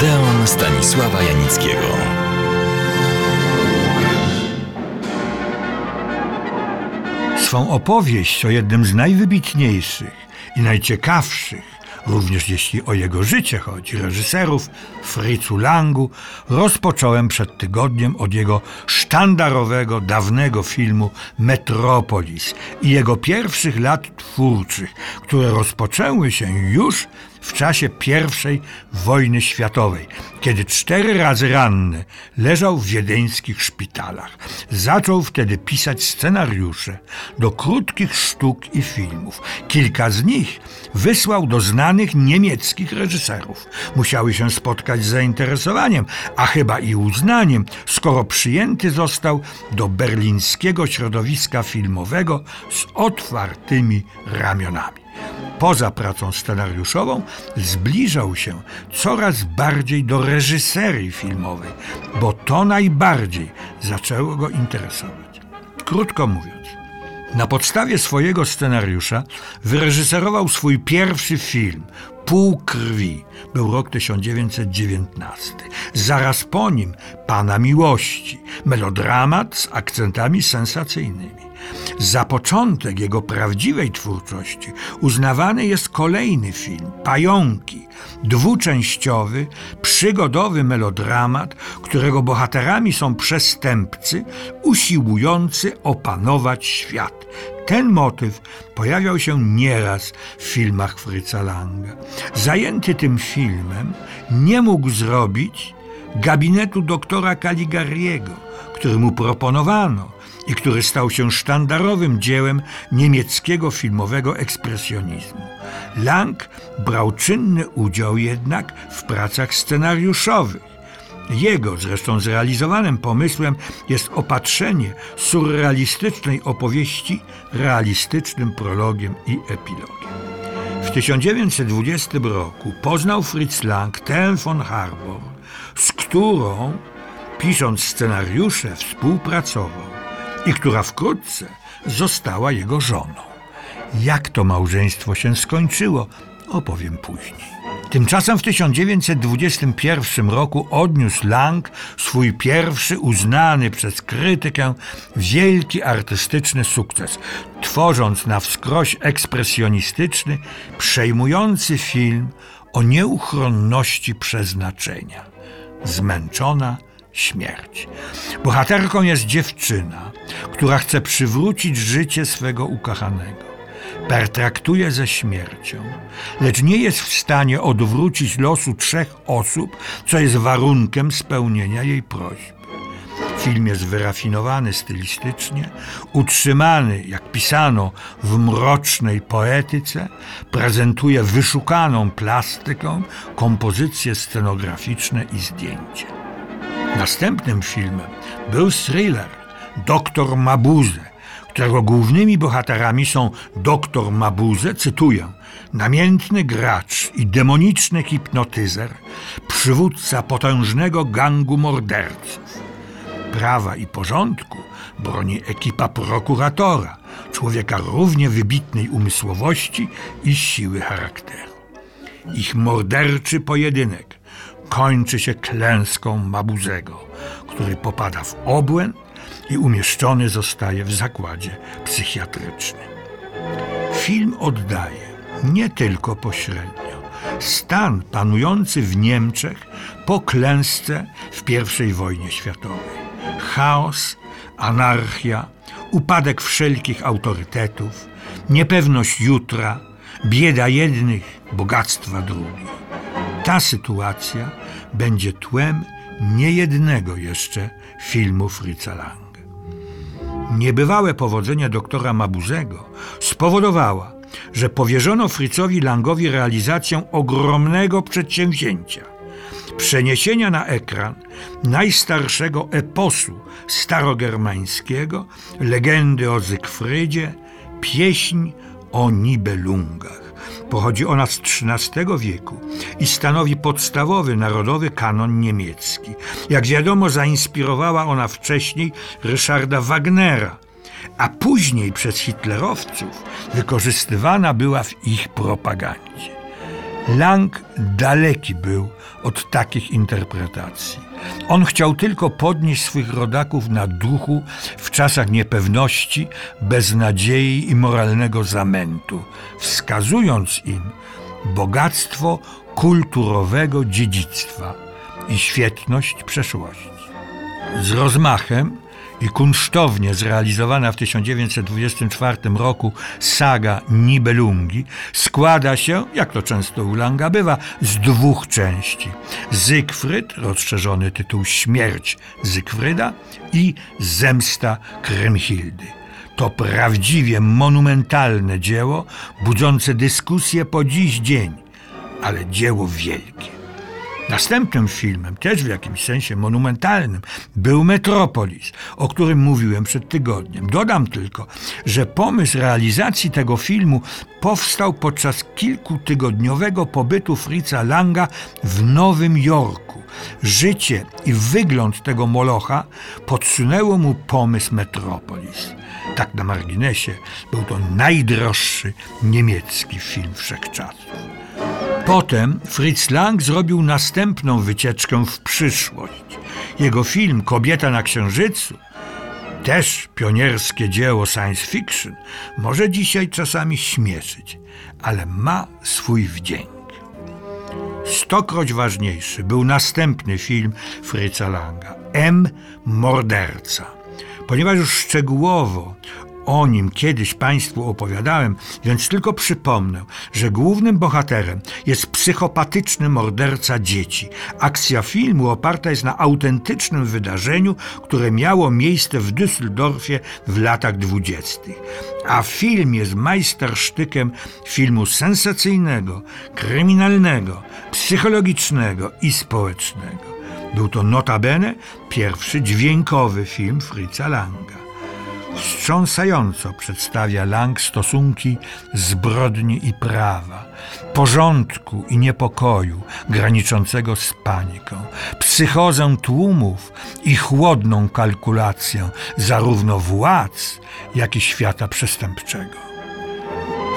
Odeon Stanisława Janickiego. Swą opowieść o jednym z najwybitniejszych i najciekawszych również jeśli o jego życie chodzi, reżyserów Fritzu Langu, rozpocząłem przed tygodniem od jego sztandarowego, dawnego filmu Metropolis i jego pierwszych lat twórczych, które rozpoczęły się już w czasie I wojny światowej, kiedy cztery razy ranny leżał w wiedeńskich szpitalach. Zaczął wtedy pisać scenariusze do krótkich sztuk i filmów. Kilka z nich wysłał do znanych niemieckich reżyserów. Musiały się spotkać z zainteresowaniem, a chyba i uznaniem, skoro przyjęty został do berlińskiego środowiska filmowego z otwartymi ramionami poza pracą scenariuszową, zbliżał się coraz bardziej do reżyserii filmowej, bo to najbardziej zaczęło go interesować. Krótko mówiąc, na podstawie swojego scenariusza wyreżyserował swój pierwszy film Pół krwi. Był rok 1919. Zaraz po nim Pana Miłości. Melodramat z akcentami sensacyjnymi. Za początek jego prawdziwej twórczości uznawany jest kolejny film Pająki, dwuczęściowy, przygodowy melodramat, którego bohaterami są przestępcy usiłujący opanować świat. Ten motyw pojawiał się nieraz w filmach Fryca Langa. Zajęty tym filmem nie mógł zrobić gabinetu doktora Caligariego, który mu proponowano i który stał się sztandarowym dziełem niemieckiego filmowego ekspresjonizmu. Lang brał czynny udział jednak w pracach scenariuszowych. Jego zresztą zrealizowanym pomysłem jest opatrzenie surrealistycznej opowieści realistycznym prologiem i epilogiem. W 1920 roku poznał Fritz Lang tę von Harbour, z którą, pisząc scenariusze, współpracował i która wkrótce została jego żoną. Jak to małżeństwo się skończyło, opowiem później. Tymczasem w 1921 roku odniósł Lang swój pierwszy uznany przez krytykę wielki artystyczny sukces, tworząc na wskroś ekspresjonistyczny, przejmujący film o nieuchronności przeznaczenia. Zmęczona śmierć. Bohaterką jest dziewczyna, która chce przywrócić życie swego ukochanego. Pertraktuje ze śmiercią, lecz nie jest w stanie odwrócić losu trzech osób, co jest warunkiem spełnienia jej prośb. Film jest wyrafinowany stylistycznie, utrzymany, jak pisano, w mrocznej poetyce, prezentuje wyszukaną plastyką, kompozycje scenograficzne i zdjęcie. Następnym filmem był thriller Doktor Mabuse, którego głównymi bohaterami są doktor Mabuse, cytuję, namiętny gracz i demoniczny hipnotyzer, przywódca potężnego gangu morderców. Prawa i porządku broni ekipa prokuratora, człowieka równie wybitnej umysłowości i siły charakteru. Ich morderczy pojedynek kończy się klęską Mabuzego, który popada w obłęd i umieszczony zostaje w zakładzie psychiatrycznym. Film oddaje nie tylko pośrednio stan panujący w Niemczech po klęsce w I wojnie światowej. Chaos, anarchia, upadek wszelkich autorytetów, niepewność jutra, bieda jednych, bogactwa drugich. Ta sytuacja będzie tłem niejednego jeszcze filmu Fritza Langa. Niebywałe powodzenie doktora Mabuzego spowodowała, że powierzono Fritzowi Langowi realizację ogromnego przedsięwzięcia przeniesienia na ekran najstarszego eposu starogermańskiego, legendy o Zygfrydzie, pieśń o Nibelungach. Pochodzi ona z XIII wieku i stanowi podstawowy narodowy kanon niemiecki. Jak wiadomo, zainspirowała ona wcześniej Ryszarda Wagnera, a później przez hitlerowców wykorzystywana była w ich propagandzie. Lang daleki był od takich interpretacji. On chciał tylko podnieść swych rodaków na duchu w czasach niepewności, beznadziei i moralnego zamętu, wskazując im bogactwo kulturowego dziedzictwa i świetność przeszłości. Z rozmachem i kunsztownie zrealizowana w 1924 roku saga Nibelungi składa się, jak to często u Langa bywa, z dwóch części. Zygfryd, rozszerzony tytuł Śmierć Zygfryda i Zemsta Kremhildy. To prawdziwie monumentalne dzieło, budzące dyskusję po dziś dzień, ale dzieło wielkie. Następnym filmem, też w jakimś sensie monumentalnym, był Metropolis, o którym mówiłem przed tygodniem. Dodam tylko, że pomysł realizacji tego filmu powstał podczas kilkutygodniowego pobytu Fritza Langa w Nowym Jorku. Życie i wygląd tego molocha podsunęło mu pomysł Metropolis. Tak na marginesie, był to najdroższy niemiecki film wszechczasów. Potem Fritz Lang zrobił następną wycieczkę w przyszłość. Jego film Kobieta na Księżycu, też pionierskie dzieło science fiction, może dzisiaj czasami śmieszyć, ale ma swój wdzięk. Stokroć ważniejszy był następny film Fritza Langa, M. Morderca. Ponieważ już szczegółowo o nim kiedyś Państwu opowiadałem, więc tylko przypomnę, że głównym bohaterem jest psychopatyczny morderca dzieci. Akcja filmu oparta jest na autentycznym wydarzeniu, które miało miejsce w Düsseldorfie w latach dwudziestych. A film jest majstersztykiem filmu sensacyjnego, kryminalnego, psychologicznego i społecznego. Był to notabene pierwszy dźwiękowy film Fritza Langa. Wstrząsająco przedstawia Lang stosunki zbrodni i prawa, porządku i niepokoju graniczącego z paniką, psychozę tłumów i chłodną kalkulację zarówno władz, jak i świata przestępczego.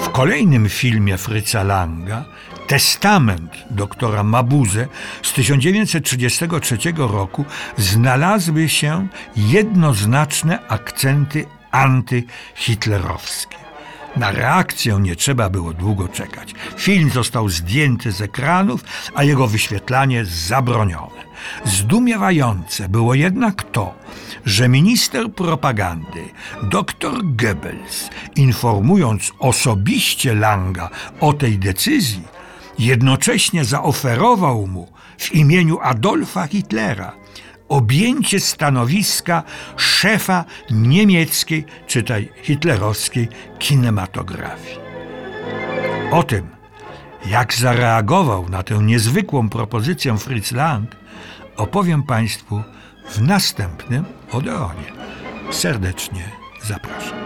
W kolejnym filmie Fryca Langa Testament doktora Mabuse z 1933 roku znalazły się jednoznaczne akcenty antyhitlerowskie. Na reakcję nie trzeba było długo czekać. Film został zdjęty z ekranów, a jego wyświetlanie zabronione. Zdumiewające było jednak to, że minister propagandy dr Goebbels, informując osobiście Langa o tej decyzji, jednocześnie zaoferował mu w imieniu Adolfa Hitlera objęcie stanowiska szefa niemieckiej, czytaj hitlerowskiej kinematografii. O tym, jak zareagował na tę niezwykłą propozycję Fritz Lang, opowiem Państwu w następnym Odeonie. Serdecznie zapraszam.